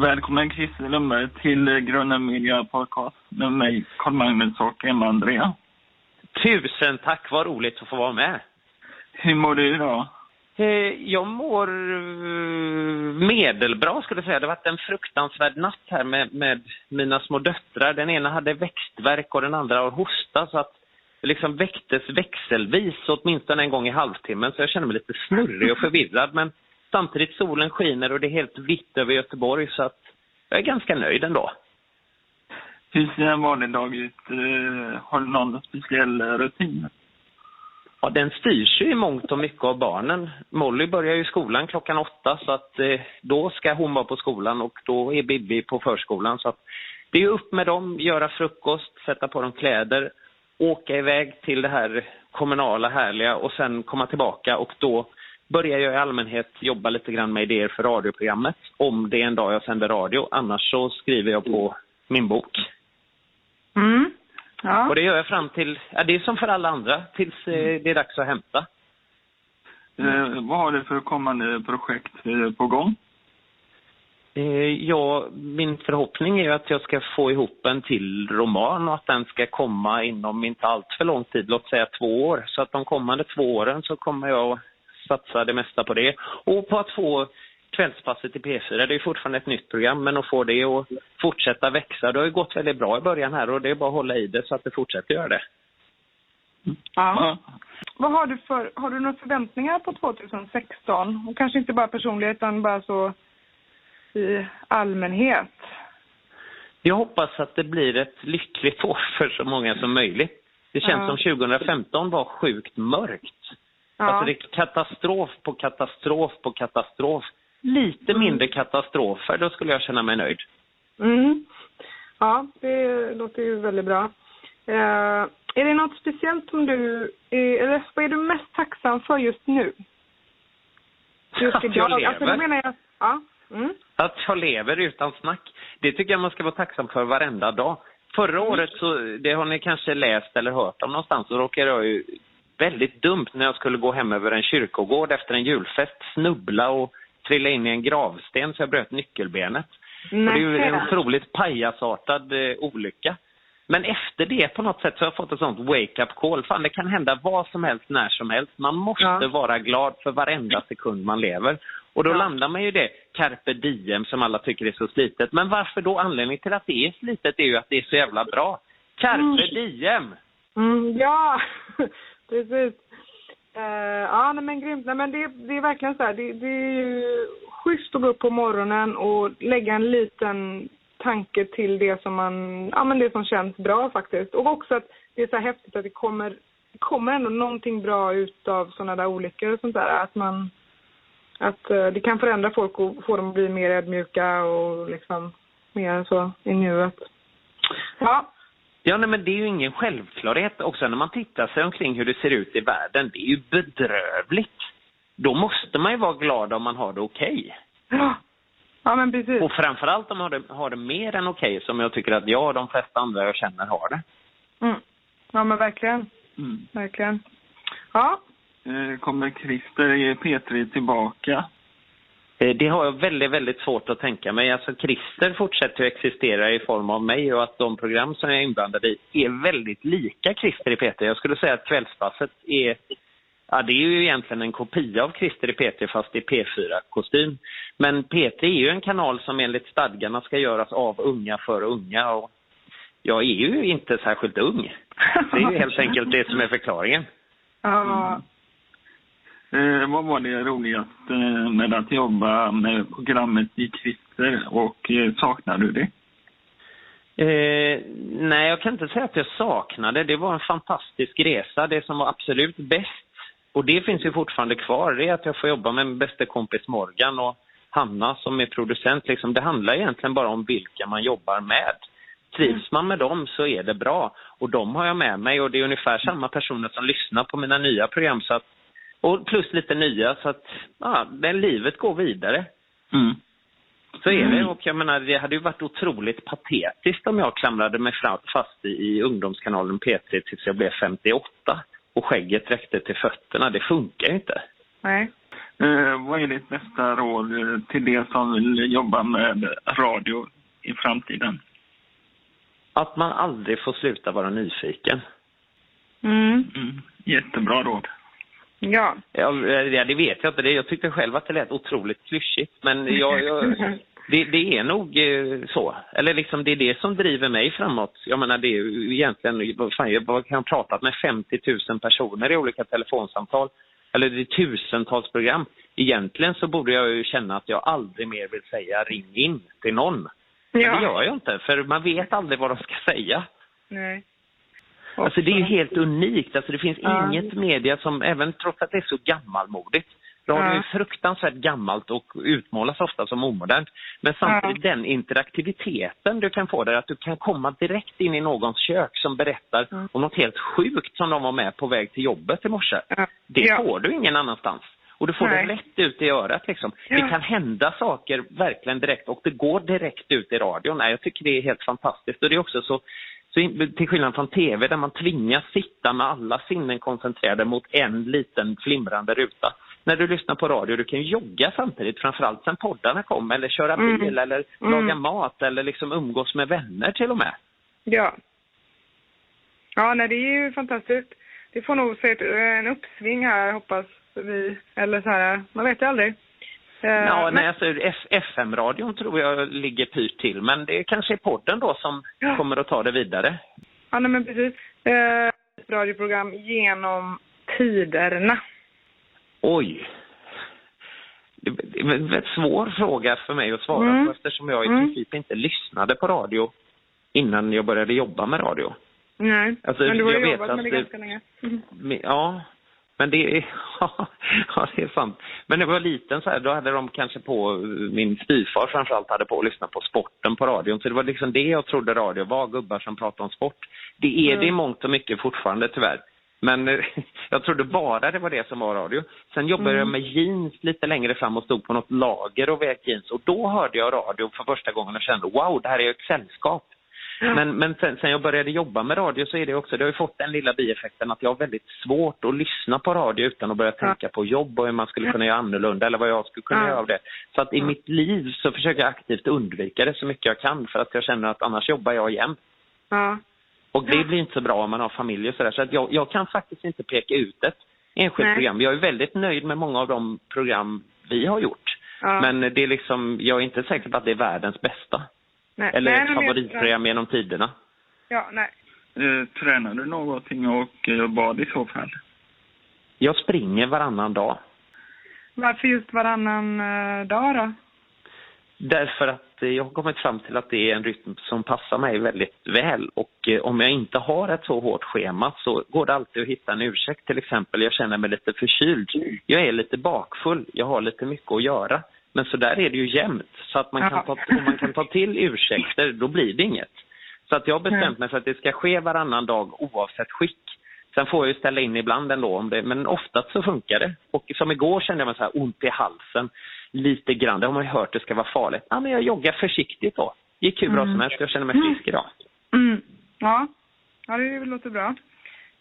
Välkommen Christer Lundberg till Gröna Media Podcast med mig, Carl-Magnus och Emma-Andrea. Tusen tack, vad roligt att få vara med. Hur mår du idag? Eh, jag mår eh, medelbra skulle jag säga. Det har varit en fruktansvärd natt här med, med mina små döttrar. Den ena hade växtverk och den andra har hosta så att det liksom väcktes växelvis åtminstone en gång i halvtimmen så jag känner mig lite snurrig och förvirrad men samtidigt solen skiner och det är helt vitt över Göteborg så att jag är ganska nöjd ändå. Hur ser en vanlig dag ut? Eh, har du någon speciell rutin? Ja, den styrs ju i mångt och mycket av barnen. Molly börjar ju skolan klockan åtta så att eh, då ska hon vara på skolan och då är Bibi på förskolan. Så att det är upp med dem, göra frukost, sätta på dem kläder, åka iväg till det här kommunala härliga och sen komma tillbaka och då börjar jag i allmänhet jobba lite grann med idéer för radioprogrammet. Om det är en dag jag sänder radio, annars så skriver jag på min bok. Mm. Ja. Och det gör jag fram till, ja, det är som för alla andra, tills eh, det är dags att hämta. Eh, vad har du för kommande projekt eh, på gång? Eh, ja, min förhoppning är ju att jag ska få ihop en till roman och att den ska komma inom inte allt för lång tid, låt säga två år. Så att de kommande två åren så kommer jag satsa det mesta på det. Och på att få Kvällspasset i P4, det är fortfarande ett nytt program, men att få det att fortsätta växa, det har ju gått väldigt bra i början här och det är bara att hålla i det så att det fortsätter göra det. Ja. Vad har du för, har du några förväntningar på 2016? Och kanske inte bara personliga utan bara så i allmänhet. Jag hoppas att det blir ett lyckligt år för så många som möjligt. Det känns Ja. som 2015 var sjukt mörkt. Ja. Alltså det är katastrof på katastrof på katastrof. Lite Mm. mindre katastrofer, då skulle jag känna mig nöjd. Mm. Ja, det låter ju väldigt bra. Eh, är det något speciellt som du, är, eller vad är du mest tacksam för just nu? Just Att jag idag. Alltså, lever. då menar jag, ja. Mm. Att jag lever utan snack, det tycker jag man ska vara tacksam för varenda dag. Förra Mm. året, så, det har ni kanske läst eller hört om någonstans, så råkade jag ju väldigt dumt när jag skulle gå hem över en kyrkogård efter en julfest, snubbla och trilla in i en gravsten så jag bröt nyckelbenet. Och det är ju en otroligt pajasartad eh, olycka. Men efter det på något sätt så har jag fått ett sånt wake-up call. Fan, det kan hända vad som helst, när som helst. Man måste Ja. vara glad för varenda sekund man lever. Och då Ja. landar man ju det, carpe diem, som alla tycker är så slitet. Men varför då? Anledningen till att det är slitet är ju att det är så jävla bra. Carpe Mm. diem! Mm, ja, precis. Uh, ja, nej, men grymt. Nej, men det, det är verkligen så här. Det, det är ju schysst att gå upp på morgonen och lägga en liten tanke till det som man, ja men det som känns bra faktiskt. Och också att det är så här häftigt att det kommer, det kommer ändå någonting bra ut av sådana där olyckor och sånt där. Att man, att eh, det kan förändra folk och få dem att bli mer ödmjuka och liksom mer så i nuet. Ja, Ja, nej, men det är ju ingen självklarhet också när man tittar sig omkring hur det ser ut i världen. Det är ju bedrövligt. Då måste man ju vara glad om man har det okej. ja, ja men precis. Och framförallt om man har det, har det mer än okej, som jag tycker att jag och de flesta andra jag känner har det. Mm. Ja men verkligen, Mm. verkligen. Ja, Eh, Kommer Christer i P3 tillbaka? Eh, det har jag väldigt, väldigt svårt att tänka mig. Alltså Christer fortsätter att existera i form av mig och att de program som jag är inblandad i är väldigt lika Christer i P3. Jag skulle säga att Kvällspasset är, ja det är ju egentligen en kopia av Christer i P3 fast i P4-kostym. Men P3 är ju en kanal som enligt stadgarna ska göras av unga för unga och jag är ju inte särskilt ung. Det är ju helt enkelt det som är förklaringen. ja. Eh, vad var det roligaste med att jobba med programmet i Christer och eh, saknar du det? Eh, nej, jag kan inte säga att jag saknade. Det var en fantastisk resa. Det som var absolut bäst, och det finns ju fortfarande kvar, det är att jag får jobba med min bästa kompis Morgan och Hanna som är producent. Liksom, det handlar egentligen bara om vilka man jobbar med. Trivs man med dem så är det bra. Och de har jag med mig och det är ungefär samma personer som lyssnar på mina nya program. Så att, och plus lite nya, så att ja, det, livet går vidare. Mm. Så är det. Mm. Och jag menar, det hade ju varit otroligt patetiskt om jag klamrade mig fast i, i ungdomskanalen P3 tills jag blev 58 och skägget räckte till fötterna. Det funkar ju inte. Nej. Eh, vad är ditt bästa råd eh, till de som vill jobba med radio i framtiden? Att man aldrig får sluta vara nyfiken. Mm. Mm, jättebra råd. Ja. Ja, det vet jag inte. Jag tyckte själv att det lät otroligt klyschigt. Men jag, jag, det, det är nog eh, så. Eller liksom det är det som driver mig framåt. Jag menar det är egentligen, fan, jag kan pratat med 50 000 personer i olika telefonsamtal. Eller det är tusentals program. Egentligen så borde jag ju känna att jag aldrig mer vill säga ring in till någon. Men Ja. det gör jag inte, för man vet aldrig vad de ska säga. Nej. Alltså det är ju helt unikt. Alltså det finns Ja. inget media som, även trots att det är så gammalmodigt, radio Ja. är fruktansvärt gammalt och utmålas ofta som omodernt. Men samtidigt den interaktiviteten du kan få där, att du kan komma direkt in i någons kök som berättar Mm. om något helt sjukt som de var med på väg till jobbet i morse. Ja. Det Ja. får du ingen annanstans. Och du får Nej. det rätt ut i örat liksom. Ja. Det kan hända saker verkligen direkt och det går direkt ut i radion. Nej, jag tycker det är helt fantastiskt. Och det är också så, till skillnad från tv där man tvingas sitta med alla sinnen koncentrerade mot en liten flimrande ruta. När du lyssnar på radio, du kan jogga samtidigt, framförallt sen poddarna kom, eller köra Mm. bil, eller Mm. laga mat, eller liksom umgås med vänner till och med. Ja. Ja, nej, det är ju fantastiskt. Det får nog se en uppsving här, hoppas vi. Eller så här, man vet ju aldrig. Eh, Ja, men- nej, alltså, FM-radion tror jag ligger pyrt till, men det kanske är podden då som Ja. kommer att ta det vidare. Ja, nej, men precis. Eh, radioprogram genom tiderna. Oj. Det det är en väldigt svår fråga för mig att svara Mm. på eftersom jag i Mm. princip inte lyssnade på radio innan jag började jobba med radio. Nej, Alltså, men du har jobbat med det ganska länge. Mm. Ja, men det är, ja, det är sant. Men när jag var liten så här, då hade de kanske på, min styvfar framförallt hade på att lyssna på sporten på radion. Så det var liksom det jag trodde radio var, gubbar som pratade om sport. Det är det i Mm. mångt och mycket fortfarande tyvärr. Men jag trodde bara det var det som var radio. Sen jobbade Mm. jag med jeans lite längre fram och stod på något lager och vek jeans. Och då hörde jag radio för första gången och kände wow, det här är ett sällskap. Ja. Men, men sen, sen jag började jobba med radio så är det också, det har fått den lilla bieffekten att jag har väldigt svårt att lyssna på radio utan att börja Ja. tänka på jobb och hur man skulle kunna göra annorlunda eller vad jag skulle kunna Ja. göra av det. Så att i mitt liv så försöker jag aktivt undvika det så mycket jag kan för att jag känner att annars jobbar jag igen. Och det blir inte så bra om man har familj och sådär. Så att jag, jag kan faktiskt inte peka ut ett enskilt Nej. program. Jag är väldigt nöjd med många av de program vi har gjort. Men det är liksom, jag är inte säker på att det är världens bästa. Nej. Eller nej, favoritprogram genom tiderna. Ja, nej. Eh, tränar du någonting och eh, vad i så fall? Jag springer varannan dag. Varför just varannan eh, dag då? Därför att eh, jag har kommit fram till att det är en rytm som passar mig väldigt väl. Och eh, om jag inte har ett så hårt schema så går det alltid att hitta en ursäkt. Till exempel, jag känner mig lite förkyld. Jag är lite bakfull. Jag har lite mycket att göra. Men så där är det ju jämt. Så att man kan, ta, om man kan ta till ursäkter, då blir det inget. Så att jag har bestämt mig för att det ska ske varannan dag oavsett skick. Sen får jag ju ställa in ibland ändå, om det, men oftast så funkar det. Och som igår kände jag mig så här ont i halsen lite grann. Det har man ju hört det ska vara farligt. Ja, men jag joggar försiktigt då. Gick hur bra Mm. som helst. Jag känner mig frisk idag. Mm. Ja. ja, det låter bra.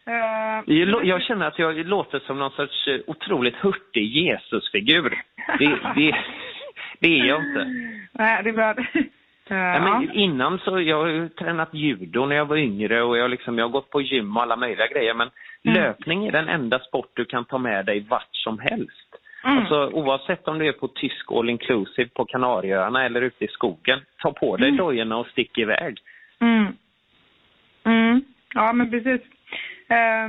Eh, Jag, jag känner att jag låter som någon sorts eh, otroligt hurtig Jesusfigur. Det, det, det är jag inte. Nej, det är bra. Eh, Nej, ja. innan så, jag har ju tränat judo när jag var yngre och jag, liksom, jag har gått på gym och alla möjliga grejer. Men Mm. löpning är den enda sport du kan ta med dig vart som helst. Mm. Alltså oavsett om du är på tysk all inclusive på Kanarieöarna eller ute i skogen. Ta på dig Mm. dojorna och stick iväg. Mm. Mm. Ja, men precis. Eh,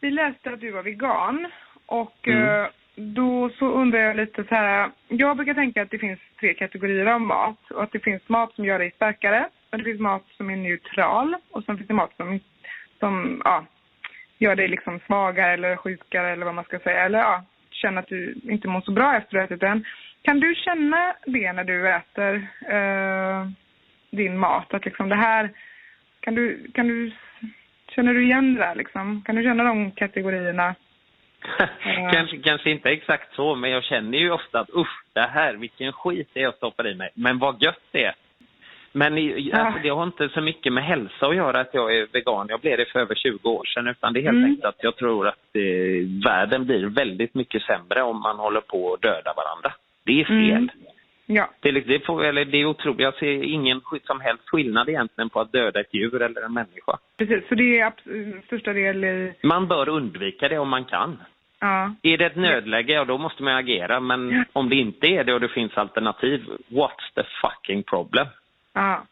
vi läste att du var vegan och Mm då så undrar jag lite så här. Jag brukar tänka att det finns tre kategorier av mat och att det finns mat som gör dig starkare och det finns mat som är neutral och sen finns det mat som, som ja, gör dig liksom svagare eller sjukare eller vad man ska säga. Eller ja, känner att du inte mår så bra efter att du ätit den. Kan du känna det när du äter eh, din mat? Att liksom det här, kan du, kan du, känner du igen det där liksom? Kan du känna de kategorierna? Kanske, kanske inte exakt så, men jag känner ju ofta att usch, det här, vilken skit det är jag stoppar i mig. Men vad gött det är. Men alltså, det har inte så mycket med hälsa att göra att jag är vegan. Jag blev det för över 20 år sedan. Utan det är helt Mm. enkelt att jag tror att eh, världen blir väldigt mycket sämre om man håller på att döda varandra. Det är fel. Mm. Ja. Det, liksom- det, får, eller det är otroligt. Jag ser ingen som helst skillnad egentligen på att döda ett djur eller en människa. Precis, så det är största del. Man bör undvika det om man kan. Ja. Är det ett nödläge, ja då måste man agera. Men Ja. om det inte är det och det finns alternativ, what's the fucking problem? Ja.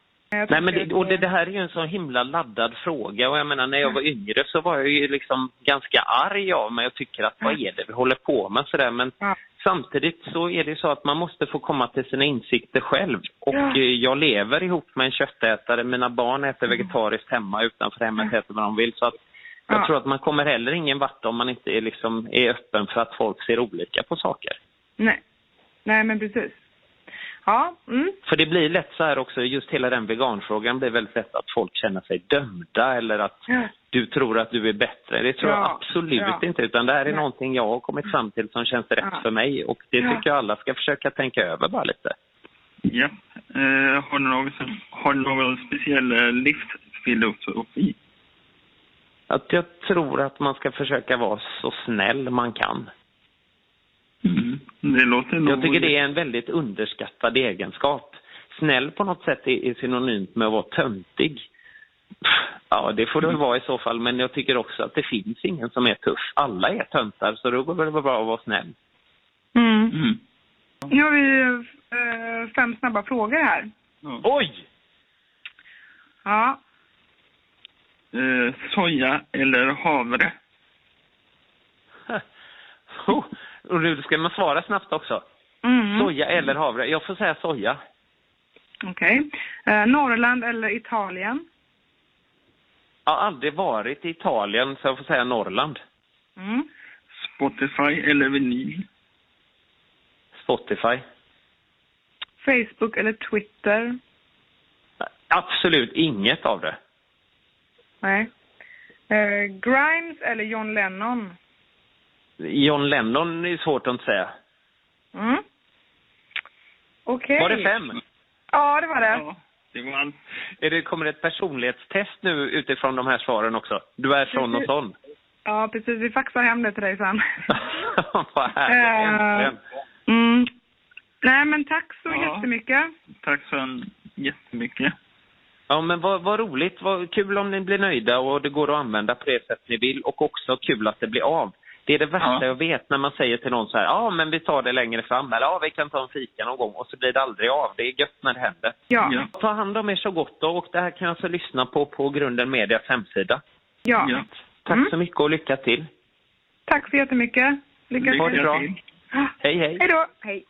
Nej, men det, och det, det här är ju en så himla laddad fråga och jag menar när jag var yngre så var jag ju liksom ganska arg av mig och tycker att vad är det vi håller på med sådär men Ja. samtidigt så är det så att man måste få komma till sina insikter själv och Ja. eh, jag lever ihop med en köttätare, mina barn äter vegetariskt hemma utanför hemmet äter vad de vill så att jag Ja. tror att man kommer heller ingen vart om man inte är, liksom, är öppen för att folk ser olika på saker. Nej. Nej, men precis. Ja. Mm. För det blir lätt så här också, just hela den veganfrågan blir väldigt lätt att folk känner sig dömda eller att Ja. du tror att du är bättre. Det tror jag Ja, absolut ja. inte, utan det här är Nej. någonting jag har kommit fram till som känns rätt Ja. för mig och det Ja. tycker jag alla ska försöka tänka över bara lite. Ja. Eh, har, du någon, har du någon speciell eh, livsfilosofi? Att jag tror att man ska försöka vara så snäll man kan. Mm. Det låter nog... Jag tycker det är en väldigt underskattad egenskap. Snäll på något sätt är, är synonymt med att vara töntig. Ja, det får det väl vara i så fall, men jag tycker också att det finns ingen som är tuff. Alla är töntar, så då går det väl bra att vara snäll. Mm. Mm. Nu har vi eh, fem snabba frågor här. Ja. Oj! Ja. Eh, soja eller havre? Oh, och nu ska man svara snabbt också. Mm. Soja eller havre? Jag får säga soja. Okej. Eh, Norrland eller Italien? Jag har aldrig varit i Italien, så jag får säga Norrland. Mm. Spotify eller vinyl? Spotify. Facebook eller Twitter? Absolut inget av det. Nej. Eh, Grimes eller John Lennon? John Lennon är svårt att inte säga. Mm. Okej. Var det fem? Ja, det var det. Ja, det var. Är det, kommer det ett personlighetstest nu utifrån de här svaren också? Du är sån och sån. Ja, precis. Vi faxar hem det till dig sen. Vad härligt, äntligen. mm. Nej, men tack så Ja. jättemycket. Tack så jättemycket. Ja, men vad, vad roligt. Vad kul om ni blir nöjda och det går att använda på det sätt ni vill. Och också kul att det blir av. Det är det värsta Ja. jag vet när man säger till någon så här, ja men vi tar det längre fram, eller ja vi kan ta en fika någon gång och så blir det aldrig av. Det är gött när det händer. Ja. Ja. Ta hand om er så gott då och det här kan jag alltså lyssna på på Grunden Medias hemsida. ja. Ja. Tack Mm. så mycket och lycka till. Tack så jättemycket. Lycka Ha det till. bra. till. Hej hej. Hej då. Hej.